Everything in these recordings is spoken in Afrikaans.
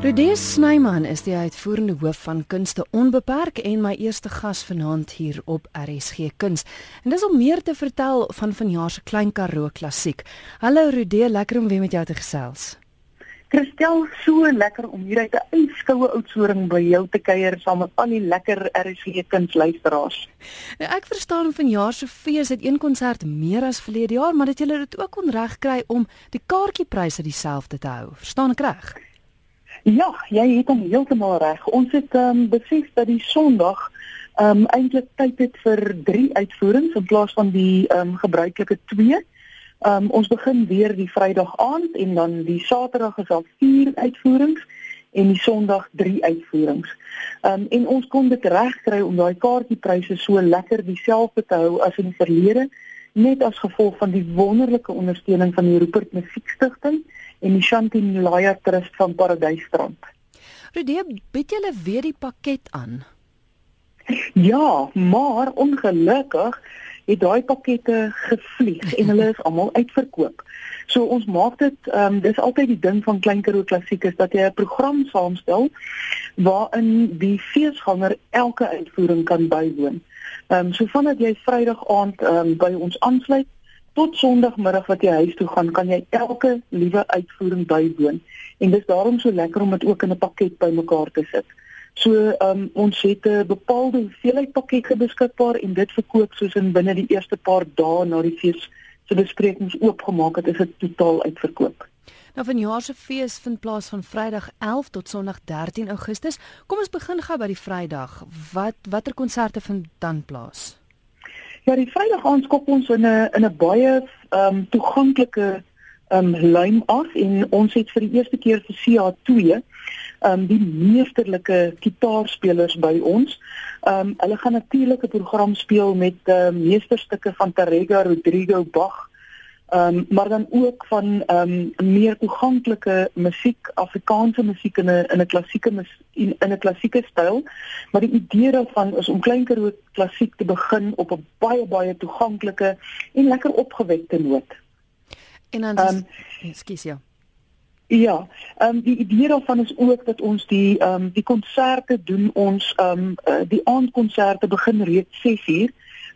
Rudeus Snyman is die uitvoerende hoof van Kunste Onbeperk en my eerste gas vanaand hier op RSG Kuns. En dis om meer te vertel van vanjaar se Klein Karoo Klassiek. Hallo Rudeus, lekker om weer met jou te gesels. Christel, so lekker om hier uit 'n ijskoue oudsoring by jou te kuier saam met al die lekker RSG Kuns luisteraars. Nou, ek verstaan vanjaar se fees het een konsert meer as verlede jaar, maar dat julle dit ook kon regkry om die kaartjiepryse dieselfde te hou. Verstaan ek reg? Ja, jy het hom heeltemal reg. Ons het ehm um, besef dat die Sondag ehm um, eintlik tyd het vir 3 uitvoerings in plaas van die ehm um, gebruikelike 2. Ehm um, ons begin weer die Vrydag aand en dan die Saterdag is al 4 uitvoerings en die Sondag 3 uitvoerings. Ehm um, en ons kon dit regkry om daai kaartjiepryse so lekker dieselfde te hou as in die verlede net as gevolg van die wonderlike ondersteuning van die Rupert Musiekstigting en die Chantilly Trust van Paradysstrand. Rudie, bied julle weer die pakket aan? Ja, maar ongelukkig het daai pakkette gevlieg en hulle is almal uitverkoop. So ons maak dit ehm um, dis altyd die ding van Klein Karoo Klassiek is dat jy 'n program saamstel waarin die feesganger elke uitvoering kan bywoon. Ehm um, so vandat jy Vrydag aand ehm um, by ons aansluit tot Sondagmiddag wat jy huis toe gaan, kan jy elke liewe uitvoering bywoon. En dis daarom so lekker om dit ook in 'n pakket bymekaar te sit. So ehm um, ons het 'n bepaalde hoeveelheid pakkette beskikbaar en dit verkoop soos in binne die eerste paar dae na die fees se besprekings oopgemaak het, is dit totaal uitverkoop. Nou vanjaar se fees vind plaas van Vrydag 11 tot Sondag 13 Augustus. Kom ons begin gou by die Vrydag. Wat watter konserte vind dan plaas? Ja, die Vrydag aand skop ons in 'n in 'n baie ehm um, toeganklike ehm um, lyn af en ons het vir die eerste keer vir CA2 ehm um, die meesterlike kitaarspelers by ons. Ehm um, hulle gaan natuurlik 'n program speel met ehm uh, meesterstukke van Tarrega Rodrigo Bach Ehm um, maar dan ook van ehm um, meer toeganklike musiek, Afrikaanse musiek in 'n in 'n klassieke in 'n klassieke styl. Maar die idee daarvan is om klein Karoo klassiek te begin op 'n baie baie toeganklike en lekker opgewekte noot. En dan um, ekskuus ja. Ja, ehm um, die idee daarvan is ook dat ons die ehm um, die konserte doen ons ehm um, uh, die aandkonserte begin reeds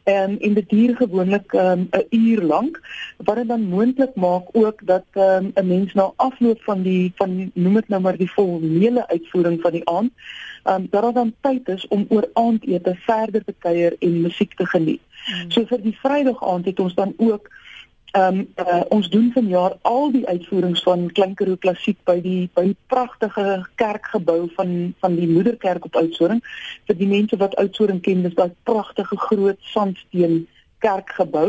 6:00 en in die dier gewoonlik um, 'n uur lank wat dit dan moontlik maak ook dat um, 'n mens na afloop van die van noem dit nou maar die formele uitvoering van die aand um, dat daar dan tyd is om oor aandete verder te kuier en musiek te geniet. Hmm. So vir die Vrydag aand het ons dan ook Ehm um, uh, ons doen vanjaar al die uitvoerings van Klinkeroo Klassiek by die by die pragtige kerkgebou van van die Moederkerk op Oudtshoorn. Vir die mense wat Oudtshoorn ken, dis daai pragtige groot sandsteen kerkgebou.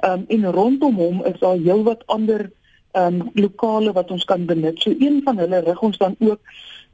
Ehm um, en rondom hom is daar heelwat ander ehm um, lokale wat ons kan benut. So een van hulle rig ons dan ook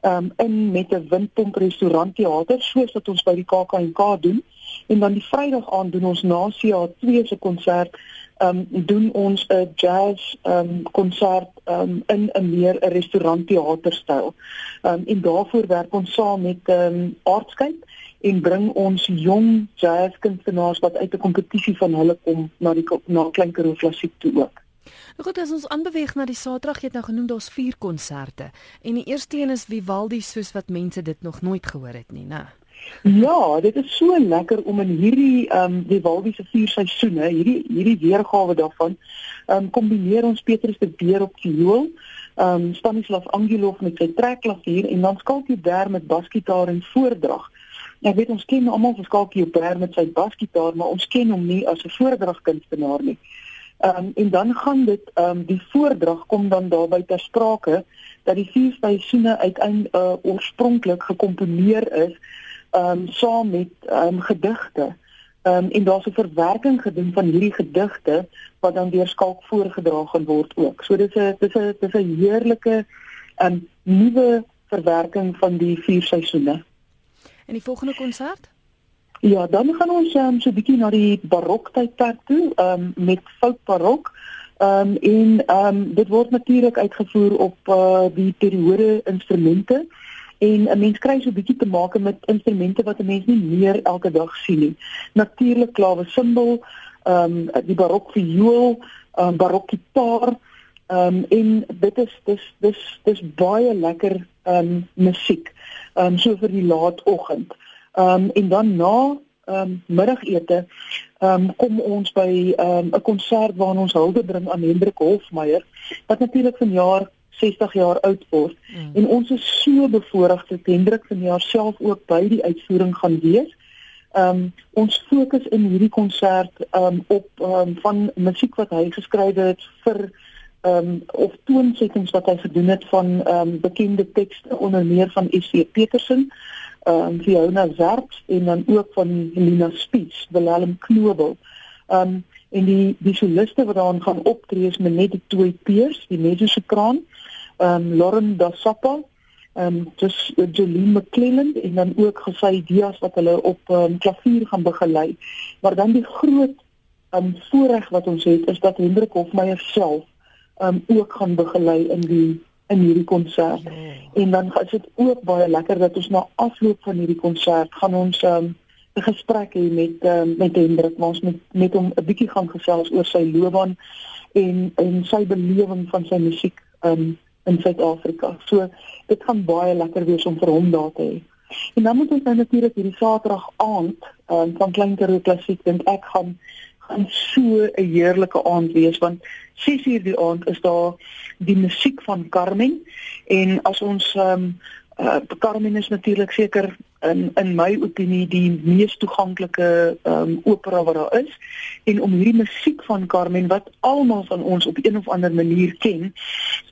ehm um, in met 'n windpomp restaurant teater soos wat ons by die KAK&K doen. En dan die Vrydag aand doen ons na CA2 se konsert um, doen ons 'n jazz um, konsert um, in 'n meer 'n restaurant teaterstyl. Um, en daarvoor werk ons saam met um, Artscape en bring ons jong jazzkunstenaars wat uit 'n kompetisie van hulle kom na die na Klein Karoo Klassiek toe ook. Nou goed, as ons aanbeweeg na die Saterdag, jy het nou genoem daar's 4 konserte. En die eerste een is Vivaldi soos wat mense dit nog nooit gehoor het nie, né? Ja, dit is so lekker om in hierdie ehm um, die Walwie se vier seisoene, hierdie hierdie weergawe daarvan, ehm um, kombineer ons Petrus de Beer op viool, ehm um, Stanislav Angelov met sy trekklavier en dan Skalkie Ber met basgitaar en voordrag. Ek weet ons ken almal vir Skalkie Ber met sy basgitaar, maar ons ken hom nie as 'n voordragkunstenaar nie. Ehm um, en dan gaan dit ehm um, die voordrag kom dan daarby ter sprake dat die vier seisoene uiteindelik uh, oorspronklik gekomponeer is ehm um, saam met ehm um, gedigte. Ehm um, en daar's 'n verwerking gedoen van hierdie gedigte wat dan deur skalk voorgedra gaan word ook. So dis 'n dis 'n dis 'n heerlike ehm um, nuwe verwerking van die vier seisoene. En die volgende konsert? Ja, dan gaan ons um, so 'n bietjie na die baroktydperk toe, ehm um, met fout barok. Ehm um, en ehm um, dit word natuurlik uitgevoer op uh, die periode instrumente en 'n mens kry so 'n bietjie te maak met instrumente wat 'n mens nie meer elke dag sien nie. Natuurlik klawe simbol, ehm um, die barok viool, ehm um, barok gitaar, ehm um, en dit is dis dis dis baie lekker ehm um, musiek. Ehm um, so vir die laatoggend. Ehm um, en dan na ehm um, middagete ehm um, kom ons by ehm um, 'n konsert waar ons hulde bring aan Hendrik Hofmeyer wat natuurlik vanjaar 60 jaar oud word mm. en ons is so bevoorreg dat Hendrik vanjaar self ook by die uitvoering gaan wees. Ehm um, ons fokus in hierdie konsert ehm um, op ehm um, van musiek wat hy geskryf het vir ehm um, of toonsettings wat hy gedoen het van ehm um, bekende tekste onder meer van S.C. Petersen, ehm um, Fiona Zerp en dan ook van Helena Spies, Willem Knobel. Ehm um, en die die soliste wat daarin gaan optree is Menette Toy Peers, die mezzo-sopran, ehm um, Lauren Da ehm um, dus Jolene McClelland en dan ook gesy Dias wat hulle op ehm um, klavier gaan begelei. Maar dan die groot ehm um, voorreg wat ons het is dat Hendrik Hofmeyer self ehm um, ook gaan begelei in die in hierdie konsert. Ja. En dan is dit ook baie lekker dat ons na afloop van hierdie konsert gaan ons ehm um, 'n gesprek hê met um, met Hendrik, ons met met hom 'n bietjie gaan gesels oor sy loopbaan en en sy belewing van sy musiek ehm um, in Suid-Afrika. So dit gaan baie lekker wees om vir hom daar te hê. En dan moet ons nou natuurlik hierdie Saterdag aand um, van Klein Karoo Klassiek dink ek gaan gaan so 'n heerlike aand wees want 6uur die aand is daar die musiek van Carmen en as ons ehm um, uh, Carmen is natuurlik seker in in my opinie die mees toeganklike um, opera wat daar is en om hierdie musiek van Carmen wat almal van ons op een of ander manier ken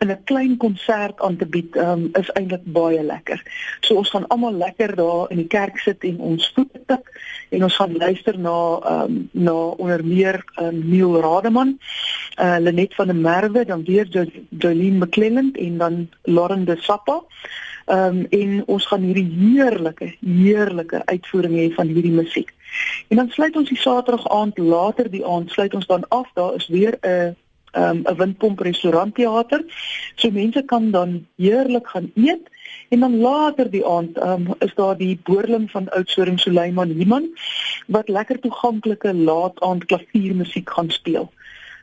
in 'n klein konsert aan te bied um, is eintlik baie lekker. So ons gaan almal lekker daar in die kerk sit en ons voete tik en ons gaan luister na um, na onder meer um, Neil Rademan, uh, Lenet van der Merwe, dan weer Jolene McClelland en dan Lauren de Sappa. Ehm um, en ons gaan hierdie heerlike heerlike uitvoering hê van hierdie musiek. En dan sluit ons die Saterdag aand later die aand sluit ons dan af. Daar is weer 'n um, 'n windpomp restaurantteater. So mense kan dan heerlik gaan eet en dan later die aand um, is daar die boerling van Oudtshoorn Suleiman Iman wat lekker toeganklike laat aand klaviermusiek gaan speel.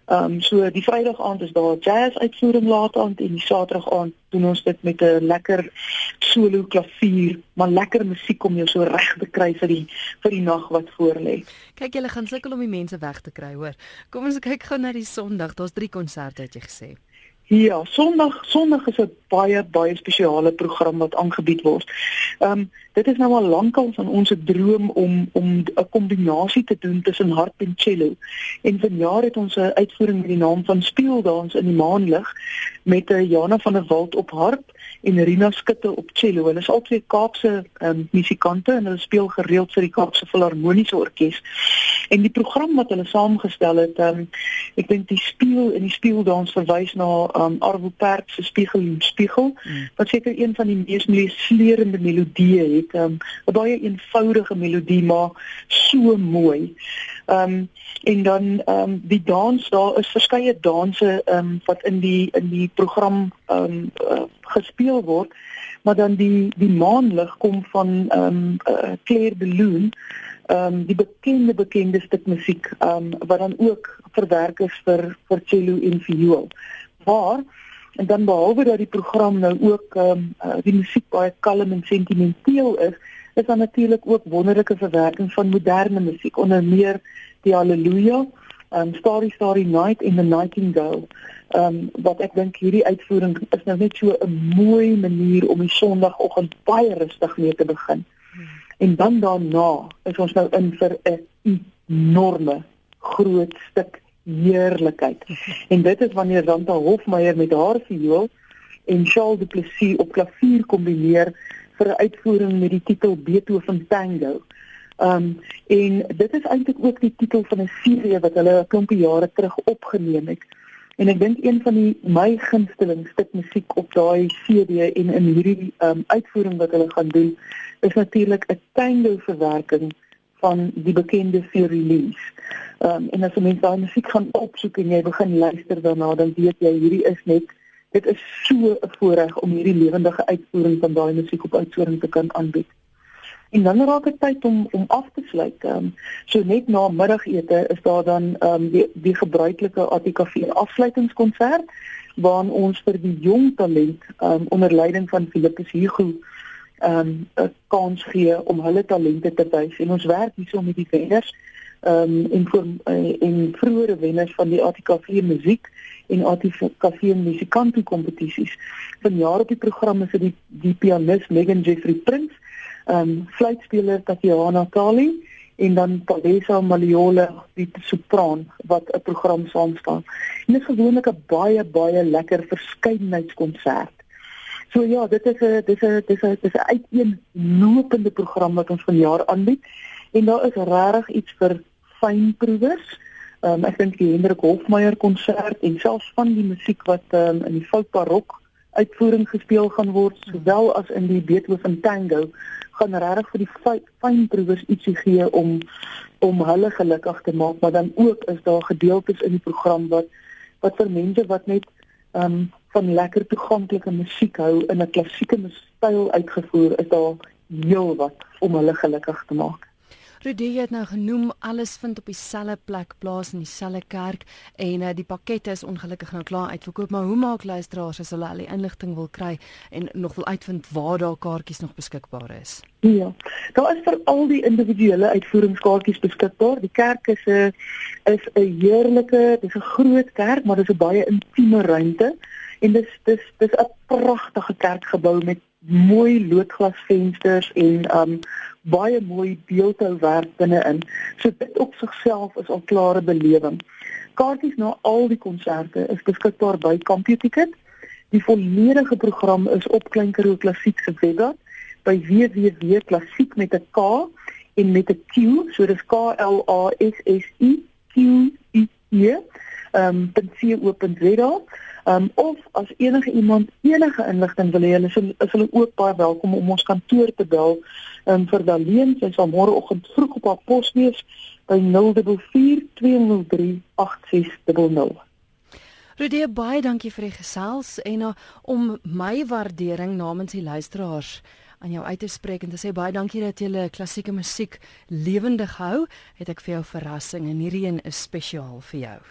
Ehm um, so die Vrydag aand is daar jazz uitvoering laat aand en die Saterdag aand doen ons dit met 'n lekker solo klavier, maar lekker musiek om jou so reg te kry vir die vir die nag wat voorlê. Kyk, julle gaan sukkel om die mense weg te kry, hoor. Kom ons kyk gou na die Sondag. Daar's 3 konserte het jy gesê. Ja, Sondag, Sondag is 'n baie baie spesiale program wat aangebied word. Ehm um, dit is nou al lankal van ons se droom om om 'n kombinasie te doen tussen harp en cello. En vanjaar het ons 'n uitvoering met die naam van Speeldans in die maanlig met 'n Jana van der Walt op harp en Rina Skutte op cello. Hulle is albei Kaapse um, musikante en hulle speel gereeld vir die Kaapse Filharmoniese Orkees. En die program wat hulle saamgestel het, um, ek dink die speel en die speeldans verwys na um, Arvo Pärt se Spiegel en Spiegel, mm. wat seker een van die mees meesleurende melodieë het, um, 'n baie eenvoudige melodie maar so mooi. Ehm um, en dan ehm um, die dans daar is verskeie danse ehm um, wat in die in die program ehm um, uh, gespeel word maar dan die die maanlig kom van ehm um, uh, Claire de Lune ehm um, die bekende bekende stuk musiek ehm um, wat dan ook verwerk is vir vir cello en viool. Maar en dan behalwe dat die program nou ook ehm um, uh, die musiek baie kalm en sentimenteel is, is daar natuurlik ook wonderlike verwerking van moderne musiek onder meer die Halleluja, ehm um, Starry Starry Night in the Nightingale. Um, wat ek dink hierdie uitvoering is nou net so 'n mooi manier om die Sondagoggend baie rustig mee te begin. En dan daarna is ons nou in vir 'n enorme groot stuk heerlikheid. En dit is wanneer Ranta Hofmeyer met haar viool en Charles Du Plessis op klavier kombineer vir 'n uitvoering met die titel Beethoven Tango. Um en dit is eintlik ook die titel van 'n serie wat hulle 'n klompie jare terug opgeneem het. En ek dink een van die my gunsteling stuk musiek op daai CD en in hierdie um uitvoering wat hulle gaan doen is natuurlik 'n tango verwerking van die bekende Furilis. Ehm um, en as jy mens daai musiek gaan opsoek en jy begin luister daarna, dan weet jy hierdie is net dit is so 'n voorreg om hierdie lewendige uitvoering van daai musiek op uitvoering te kan aanbied. En dan raak dit tyd om om af te sluit. Ehm um, so net na middagete is daar dan ehm um, die die gebruikelike ATKV afsluitingskonsert waar ons vir die jong talent um, onder leiding van Philippus Hugo um, 'n kans gee om hulle talente te wys en ons werk hierso met die wenners um, en vir uh, en vroeëre wenners van die ATKV musiek en ATKV musikante kompetisies. Vanjaar op die program is dit die, die pianis Megan Jeffrey Prince, ehm um, fluitspeler Tatiana Kali en dan Palesa Maliola die sopran wat 'n program saamstel. En dit is gewoonlik 'n baie baie lekker verskeidenheidskonsert. So ja, dit is 'n dis 'n dis 'n dis 'n uiteenlopende program wat ons vanjaar aanbied en daar is regtig iets vir fynproevers. Um, ek dink die Hendrik Hofmeyer konsert en selfs van die musiek wat um, in die folk barok uitvoering gespeel gaan word, sowel as in die Beethoven tango gaan regtig vir die fynproevers ietsie gee om om hulle gelukkig te maak, maar dan ook is daar gedeeltes in die program wat wat vir mense wat net um, van lekker toeganklike musiek hou in 'n klassieke styl uitgevoer, is daar heel wat om hulle gelukkig te maak. Rudie het nou genoem alles vind op dieselfde plek plaas in dieselfde kerk en uh, die pakkette is ongelukkig nou klaar uitverkoop maar hoe maak luisteraars as hulle al die inligting wil kry en nog wil uitvind waar daar kaartjies nog beskikbaar is? Ja. Daar is vir al die individuele uitvoeringskaartjies beskikbaar. Die kerk is 'n is 'n heerlike, dis 'n groot kerk, maar dis 'n baie intieme ruimte en dis dis dis 'n pragtige kerkgebou met mooi loodglasvensters en um baie mooi beeldhouwerk binne-in. So dit op sigself is al klare belewing. Kaartjies na al die konserte is beskikbaar by CompuTicket. Die volledige program is op Klein Karoo Klassiek se webwerf by www.klassiek met 'n K en met 'n Q, so dis K L A S S I Q I E. Ehm um, .co.za. Um of as enige iemand enige inligting wil hê, hulle is hulle ook baie welkom om ons kantoor te bel um, vir Daleen. Sy sal môreoggend vroeg op haar pos wees by 044 203 8600. Rudie baie dankie vir die gesels en uh, om my waardering namens die luisteraars aan jou uit te spreek en te sê baie dankie dat jy klassieke musiek lewendig hou, het ek vir jou verrassing en hierdie een is spesiaal vir jou.